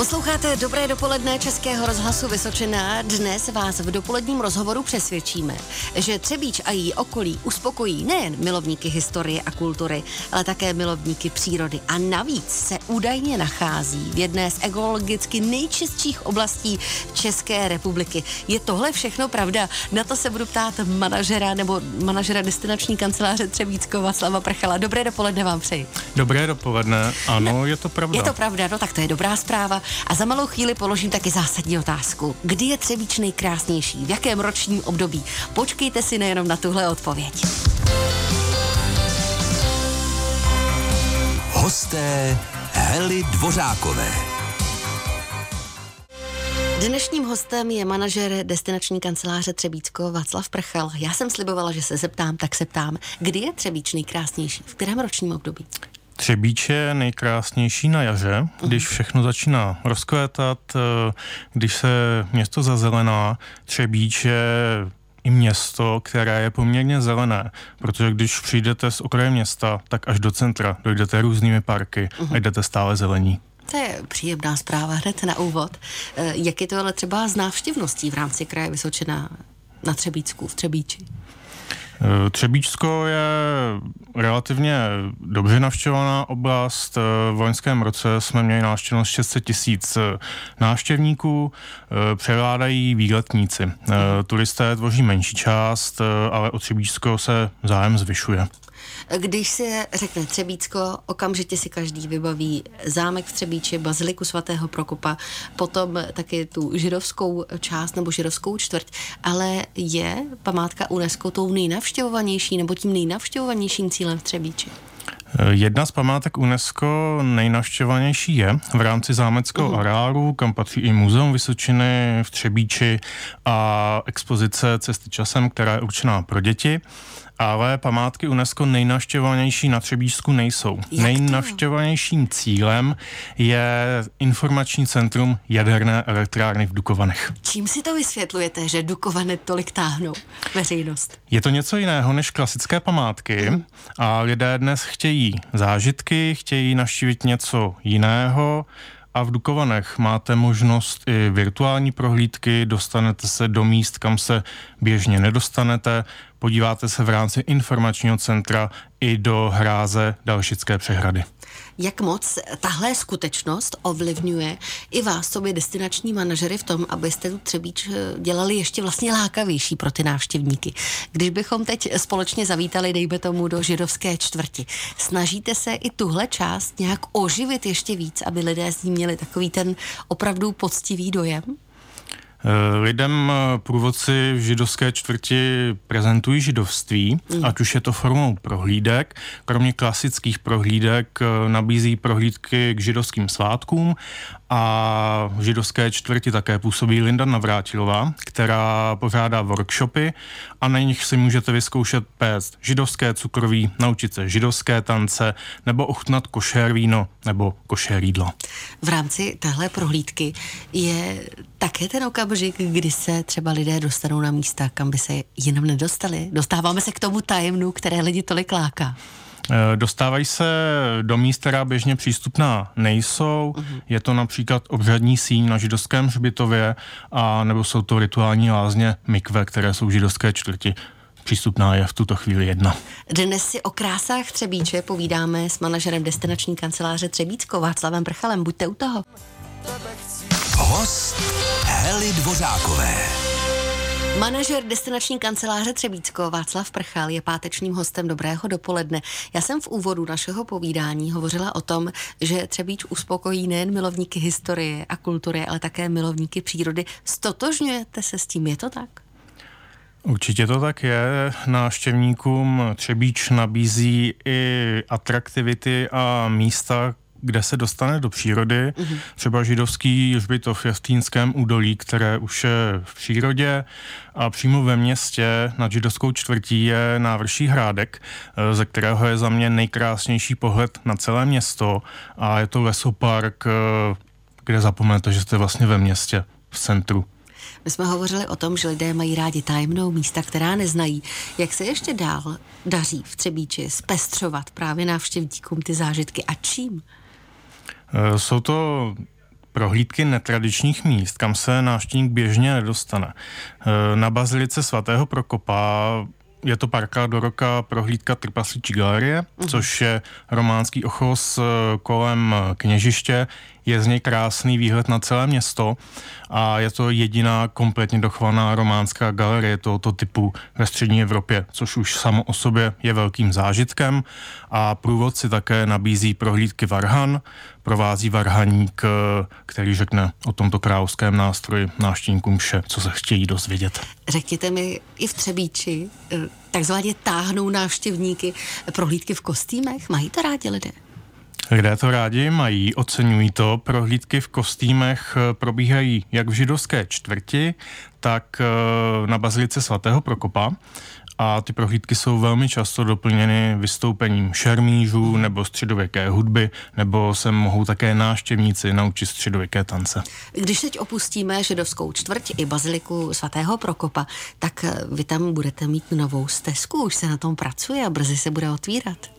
Posloucháte Dobré dopoledne Českého rozhlasu Vysočina. Dnes vás v dopoledním rozhovoru přesvědčíme, že Třebíč a její okolí uspokojí nejen milovníky historie a kultury, ale také milovníky přírody. A navíc se údajně nachází v jedné z ekologicky nejčistších oblastí České republiky. Je tohle všechno pravda? Na to se budu ptát manažera nebo manažera destinační kanceláře Třebícko Václava Prchala. Dobré dopoledne vám přeji. Dobré dopoledne, ano, no, je to pravda. Je to pravda, no tak to je dobrá zpráva. A za malou chvíli položím taky zásadní otázku. Kdy je Třebíč nejkrásnější? V jakém ročním období? Počkejte si nejenom na tuhle odpověď. Hosté Hely Dvořákové. Dnešním hostem je manažer destinační kanceláře Třebícko Václav Prchal. Já jsem slibovala, že se zeptám, tak se ptám, kdy je Třebíč nejkrásnější? V kterém ročním období? Třebíč je nejkrásnější na jaře, když všechno začíná rozkvétat, eh, když se město zazelená. Třebíč je i město, které je poměrně zelené, protože když přijdete z okraje města, tak až do centra dojdete různými parky a jdete stále zelení. To je příjemná zpráva hned na úvod. Eh, jak je to ale třeba z návštěvností v rámci kraje Vysočina na Třebícku, v Třebíči? Eh, Třebíčsko je relativně dobře navštěvovaná oblast. Eh, v loňském roce jsme měli návštěvnost 600 tisíc eh, návštěvníků, převládají výletníci. Turisté tvoří menší část, ale o Třebíčsko se zájem zvyšuje. Když se řekne Třebícko, okamžitě si každý vybaví zámek v Třebíči, baziliku svatého Prokopa, potom taky tu židovskou část nebo židovskou čtvrť, ale je památka UNESCO tou nejnavštěvovanější nebo tím nejnavštěvovanějším cílem v Třebíči? Jedna z památek UNESCO nejnavštěvanější je v rámci zámeckého uh-huh. areálu, kam patří i Muzeum Vysočiny v Třebíči a expozice Cesty časem, která je určená pro děti ale památky UNESCO nejnavštěvovanější na Třebíčsku nejsou. Jak Nejnavštěvovanějším cílem je informační centrum jaderné elektrárny v Dukovanech. Čím si to vysvětlujete, že Dukovany tolik táhnou veřejnost? Je to něco jiného než klasické památky mm. a lidé dnes chtějí zážitky, chtějí navštívit něco jiného, a v Dukovanech máte možnost i virtuální prohlídky, dostanete se do míst, kam se běžně nedostanete, podíváte se v rámci informačního centra i do hráze Dalšické přehrady. Jak moc tahle skutečnost ovlivňuje i vás, sobě destinační manažery v tom, abyste tu Třebíč eh, dělali ještě vlastně lákavější pro ty návštěvníky. Když bychom teď společně zavítali, dejme tomu, do židovské čtvrti, snažíte se i tuhle část nějak oživit ještě víc, aby lidé z ní měli takový ten opravdu poctivý dojem? Eh, lidem eh, průvodci v židovské čtvrti prezentují židovství, mm. ať už je to formou prohlídek. Kromě klasických prohlídek eh, nabízí prohlídky k židovským svátkům a v židovské čtvrti také působí Linda Navrátilová, která pořádá workshopy a na nich si můžete vyzkoušet péct židovské cukroví, naučit se židovské tance nebo ochutnat košér víno nebo košér jídlo. V rámci téhle prohlídky je také ten okamžik, kdy se třeba lidé dostanou na místa, kam by se jinam nedostali. Dostáváme se k tomu tajemnu, které lidi tolik láká. Eh, dostávají se do míst, která běžně přístupná nejsou. Uh-huh. Je to například obřadní síň na židovském hřbitově, a nebo jsou to rituální lázně mikve, které jsou v židovské čtvrti. Přístupná je v tuto chvíli jedna. Dnes si o krásách Třebíče povídáme s manažerem destinační kanceláře Třebícko Václavem Prchalem. Buďte u toho. Host Hely Dvořákové. Manažer destinační kanceláře Třebícko Václav Prchal je pátečním hostem Dobrého dopoledne. Já jsem v úvodu našeho povídání hovořila o tom, že Třebíč uspokojí nejen milovníky historie a kultury, ale také milovníky přírody. Stotožňujete se s tím, je to tak? Určitě to tak je. Návštěvníkům Třebíč nabízí i atraktivity a místa, kde se dostane do přírody. Mm-hmm. Třeba židovský hřbitov je v Týnském údolí, které už je v přírodě a přímo ve městě nad židovskou čtvrtí je návrší hrádek, eh, ze kterého je za mě nejkrásnější pohled na celé město a je to lesopark, eh, kde zapomenete, že jste vlastně ve městě, v centru. My jsme hovořili o tom, že lidé mají rádi tajemnou místa, která neznají. Jak se ještě dál daří v Třebíči zpestřovat právě návštěvníkům ty zážitky a čím? Eh, jsou to prohlídky netradičních míst, kam se návštěvník běžně nedostane. Na bazilice svatého Prokopa je to párkrát do roka prohlídka Trpasličí galerie, uh-huh. což je románský ochos kolem kněžiště. Je z něj krásný výhled na celé město a je to jediná kompletně dochovaná románská galerie tohoto typu ve střední Evropě, což už samo o sobě je velkým zážitkem a průvodci také nabízí prohlídky Varhan, provází Varhaník, který řekne o tomto královském nástroji návštěvníkům vše, co se chtějí dozvědět. Řekněte mi, i v Třebíči eh, takzvaně táhnou návštěvníky prohlídky v kostýmech? Mají to rádi lidé? Lidé to rádi mají, oceňují to. Prohlídky v kostýmech eh, probíhají jak v židovské čtvrti, tak eh, na bazilice svatého Prokopa a ty prohlídky jsou velmi často doplněny vystoupením šermížů nebo středověké hudby, nebo se mohou také náštěvníci naučit středověké tance. Když teď opustíme židovskou čtvrť i baziliku svatého Prokopa, tak eh, vy tam budete mít novou stezku, už se na tom pracuje a brzy se bude otvírat.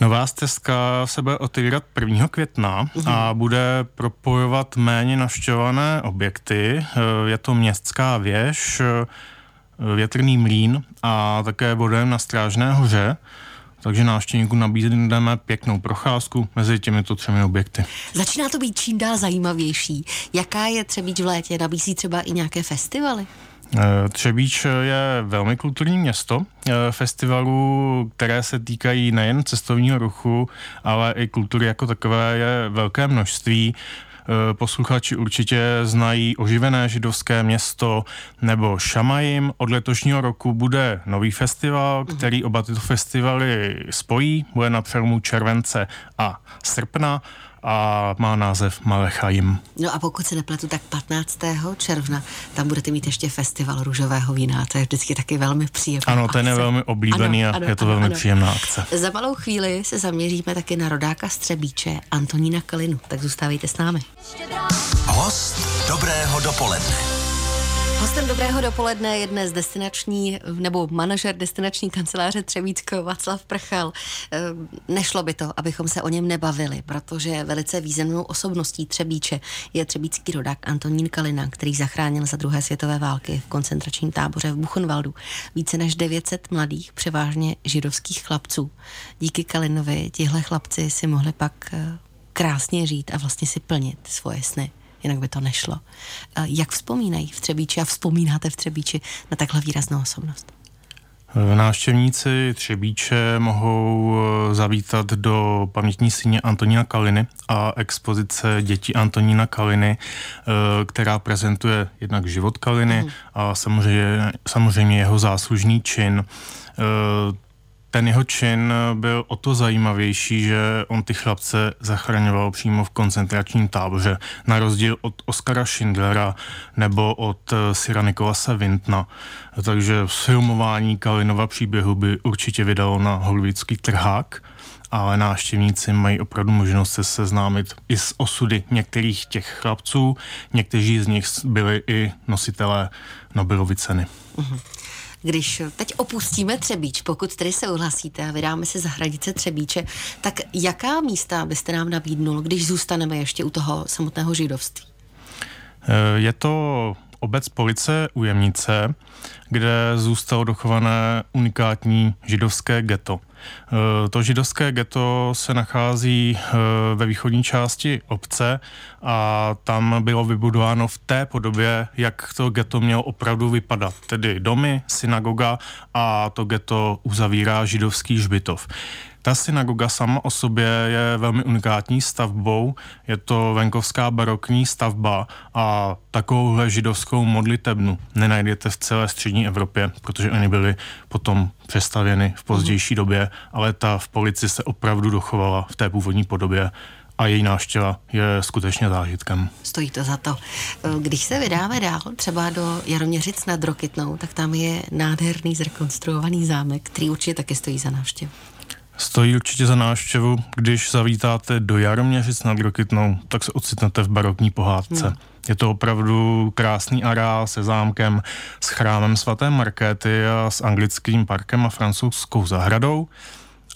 Nová stezka se bude otevírat 1. května uhum. a bude propojovat méně navštěvované objekty. Eh, je to městská věž, eh, větrný mlín a také vodem na Strážné hoře. Takže návštěvníkům nabídneme pěknou procházku mezi těmito třemi objekty. Začíná to být čím dál zajímavější. Jaká je Třebíč v létě? Nabízí třeba i nějaké festivaly? Eh, Třebíč je velmi kulturní město. Eh, festivalů, které se týkají nejen cestovního ruchu, ale i kultury jako takové je velké množství. Eh, posluchači určitě znají oživené židovské město nebo Šamajim. Od letošního roku bude nový festival, mhm. který oba tyto festivaly spojí. Bude na přelomu července a srpna a má název Malechajim. No a pokud se nepletu, tak 15. června tam budete mít ještě festival růžového vína, to je vždycky taky velmi příjemné. Ano, ten je velmi oblíbený ano, a ano, je to ano, velmi ano. příjemná akce. Za malou chvíli se zaměříme taky na rodáka Střebíče Antonína Kalinu, tak zůstávejte s námi. Host dobrého dopoledne. Hostem dobrého dopoledne je dnes destinační nebo manažer destinační kanceláře Třebíčko Václav Prchal. Ehm, nešlo by to, abychom se o něm nebavili, protože velice významnou osobností Třebíče je třebícký rodák Antonín Kalina, který zachránil za druhé světové války v koncentračním táboře v Buchenwaldu více než 900 mladých, převážně židovských chlapců. Díky Kalinovi tihle chlapci si mohli pak eh, krásně žít a vlastně si plnit svoje sny jinak by to nešlo. Jak vzpomínají v Třebíči a vzpomínáte v Třebíči na takhle výraznou osobnost? Návštěvníci Třebíče mohou eh, zavítat do pamětní síně Antonína Kaliny a expozice dětí Antonína Kaliny, eh, která prezentuje jednak život Kaliny mm. a samozřejmě, samozřejmě jeho záslužný čin eh, ten jeho čin byl o to zajímavější, že on ty chlapce zachraňoval přímo v koncentračním táboře, na rozdíl od Oskara Schindlera nebo od Sira Nikolase Vintna. Takže filmování Kalinova příběhu by určitě vydalo na hollywoodský trhák, ale návštěvníci mají opravdu možnost se seznámit i s osudy některých těch chlapců. Někteří z nich byli i nositelé Nobelovy ceny. Uh-huh. Když teď opustíme Třebíč, pokud tedy se uhlasíte a vydáme se za hranice Třebíče, tak jaká místa byste nám nabídnul, když zůstaneme ještě u toho samotného židovství? Eh, je to obec Police u Jemnice, kde zůstalo dochované unikátní židovské ghetto. Eh, to židovské ghetto se nachází eh, ve východní části obce a tam bylo vybudováno v té podobě, jak to ghetto mělo opravdu vypadat. Tedy domy, synagoga a to ghetto uzavírá židovský žbitov. Ta synagoga sama o sobě je velmi unikátní stavbou, je to venkovská barokní stavba a takovouhle židovskou modlitebnu nenajdete v celé střední Evropě, protože oni byli potom přestavěny v pozdější době, ale ta v polici se opravdu dochovala v té původní podobě a její návštěva je skutečně zážitkem. Stojí to za to. Když se vydáme dál, třeba do Jaroměřic nad Rokytnou, tak tam je nádherný zrekonstruovaný zámek, který určitě taky stojí za návštěvu. Stojí určitě za návštěvu, když zavítáte do Jaroměřic nad Rokytnou, tak se ocitnete v barokní pohádce. Hmm. Je to opravdu krásný areál se zámkem, s chrámem svaté Markéty a s anglickým parkem a francouzskou zahradou.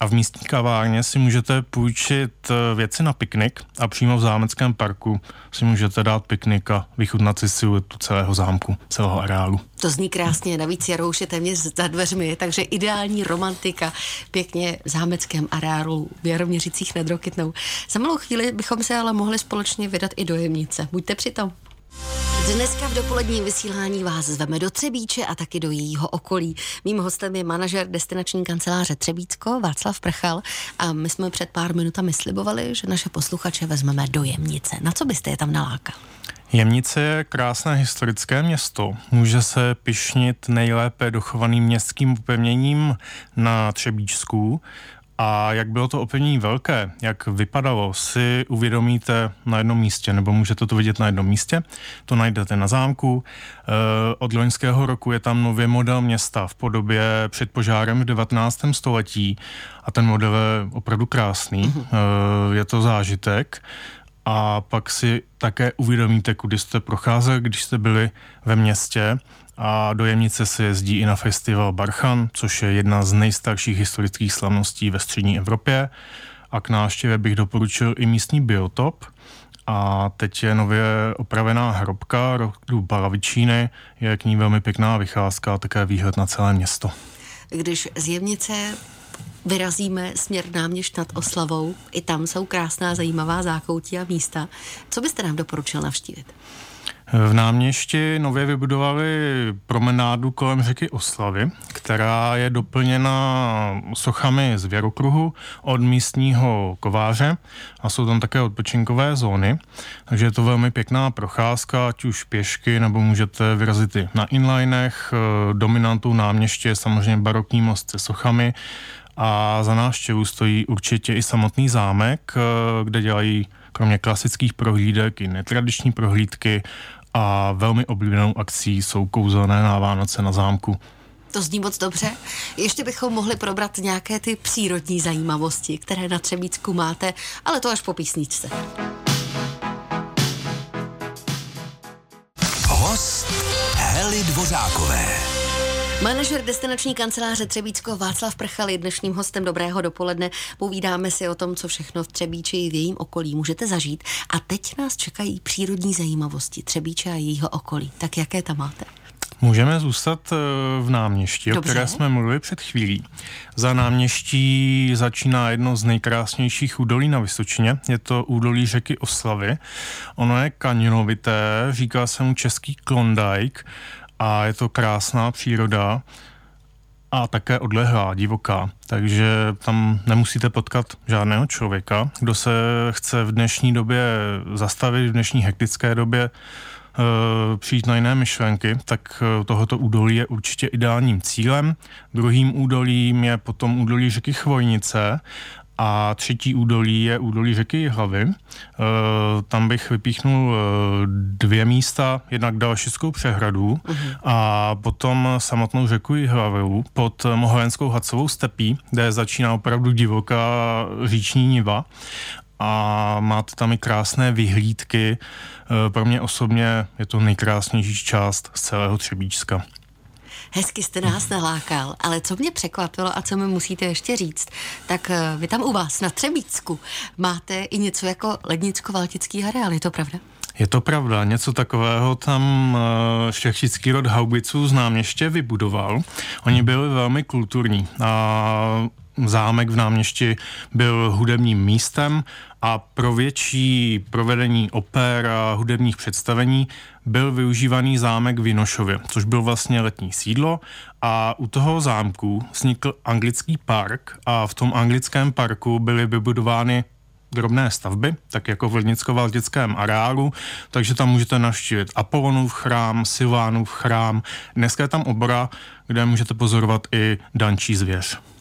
A v místní kavárně si můžete půjčit eh, věci na piknik a přímo v zámeckém parku si můžete dát piknik a vychutnat si siluetu celého zámku, celého areálu. To zní krásně, navíc Jarouš je téměř za dveřmi, takže ideální romantika pěkně v zámeckém areálu v Jaroměřicích nad Rokytnou. Za malou chvíli bychom se ale mohli společně vydat i do Jemnice. Buďte přitom. Dneska v dopoledním vysílání vás zveme do Třebíče a taky do jejího okolí. Mým hostem je manažer destinační kanceláře Třebícko Václav Prchal a my jsme před pár minutami slibovali, že naše posluchače vezmeme do Jemnice. Na co byste je tam nalákal? Jemnice je krásné historické město. Může se pišnit nejlépe dochovaným městským upevněním na Třebíčsku a jak bylo to opevnění velké, jak vypadalo, si uvědomíte na jednom místě, nebo můžete to vidět na jednom místě. To najdete na zámku. Eh, od loňského roku je tam nový model města v podobě před požárem v 19. století a ten model je opravdu krásný. Eh, je to zážitek a pak si také uvědomíte, kudy jste procházeli, když jste byli ve městě a do Jemnice se jezdí i na festival Barchan, což je jedna z nejstarších historických slavností ve střední Evropě. A k návštěvě bych doporučil i místní biotop. A teď je nově opravená hrobka rodu Balavičíny, je k ní velmi pěkná vycházka a také výhled na celé město. Když z Jemnice vyrazíme směr náměšť nad Oslavou, i tam jsou krásná, zajímavá zákoutí a místa. Co byste nám doporučil navštívit? V náměšti nově vybudovali promenádu kolem řeky Oslavy, která je doplněna sochami z věrokruhu od místního kováře a jsou tam také odpočinkové zóny, takže je to velmi pěkná procházka, ať už pěšky, nebo můžete vyrazit i na inlinech. Dominantou náměště je samozřejmě barokní most se sochami a za návštěvu stojí určitě i samotný zámek, kde dělají kromě klasických prohlídek i netradiční prohlídky a velmi oblíbenou akcí jsou kouzelné na Vánoce na zámku. To zní moc dobře. Ještě bychom mohli probrat nějaké ty přírodní zajímavosti, které na Třebícku máte, ale to až po písničce. Host Heli Dvořákové. Manažer destinační kanceláře Třebíčko Václav Prchal je dnešním hostem Dobrého dopoledne. Povídáme si o tom, co všechno v Třebíči i v jejím okolí můžete zažít. A teď nás čekají přírodní zajímavosti Třebíče a jejího okolí. Tak jaké tam máte? Můžeme zůstat eh, v náměstí, Dobře. o které jsme mluvili před chvílí. Za náměští začíná jedno z nejkrásnějších údolí na Vysočině. Je to údolí řeky Oslavy. Ono je kanionovité, říká se mu český Klondike a je to krásná příroda a také odlehlá, divoká. Takže tam nemusíte potkat žádného člověka. Kdo se chce v dnešní době zastavit, v dnešní hektické době e, přijít na jiné myšlenky, tak e, tohoto údolí je určitě ideálním cílem. Druhým údolím je potom údolí řeky Chvojnice a třetí údolí je údolí řeky Hlavy. E, tam bych vypíchnul e, dvě místa, jednak Dalšickou přehradu uh-huh. a potom samotnou řeku Jihlavu pod Mohovenskou Hacovou stepí, kde začíná opravdu divoká říční niva a máte tam i krásné vyhlídky. E, pro mě osobně je to nejkrásnější část z celého Třebíčska. Hezky jste nás nalákal, ale co mě překvapilo a co mi musíte ještě říct, tak eh, vy tam u vás na Třebícku máte i něco jako lednicko-valtický areál, je to pravda? Je to pravda, něco takového tam eh, šlechtický rod Haubiců z náměště vybudoval. Oni byli velmi kulturní a zámek v náměšti byl hudebním místem a pro větší provedení oper a hudebních představení byl využívaný zámek v Vinošově, což byl vlastně letní sídlo a u toho zámku vznikl anglický park a v tom anglickém parku byly vybudovány drobné stavby, tak jako v Lednicko-Valtickém areálu, takže tam můžete navštívit Apolonův chrám, Silvánův chrám. Dneska je tam obora, kde můžete pozorovat i dančí zvěř.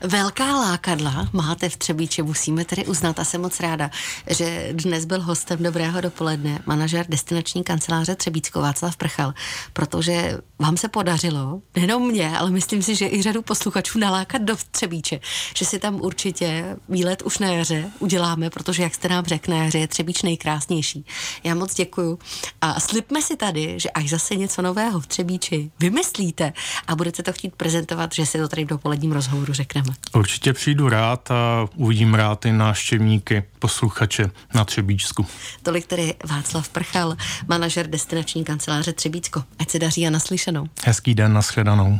Velká lákadla máte v Třebíči, musíme tedy uznat a jsem moc ráda, že dnes byl hostem Dobrého dopoledne manažer destinační kanceláře Třebíčko Václav Prchal, protože vám se podařilo, nejenom mě, ale myslím si, že i řadu posluchačů nalákat do Třebíče, že si tam určitě výlet už na jaře uděláme, protože jak jste nám řekl, na jaře je Třebíč nejkrásnější. Já moc děkuju a slibme si tady, že až zase něco nového v Třebíči vymyslíte a budete to chtít prezentovat, že si to tady v dopoledním rozhovoru řekneme. Tamhle. Určitě přijdu rád a uvidím rád i náštěvníky, posluchače na Třebíčsku. Tolik tedy Václav Prchal, manažer destinační kanceláře Třebíčko. Ať se daří a naslyšenou. Hezký den, nashledanou.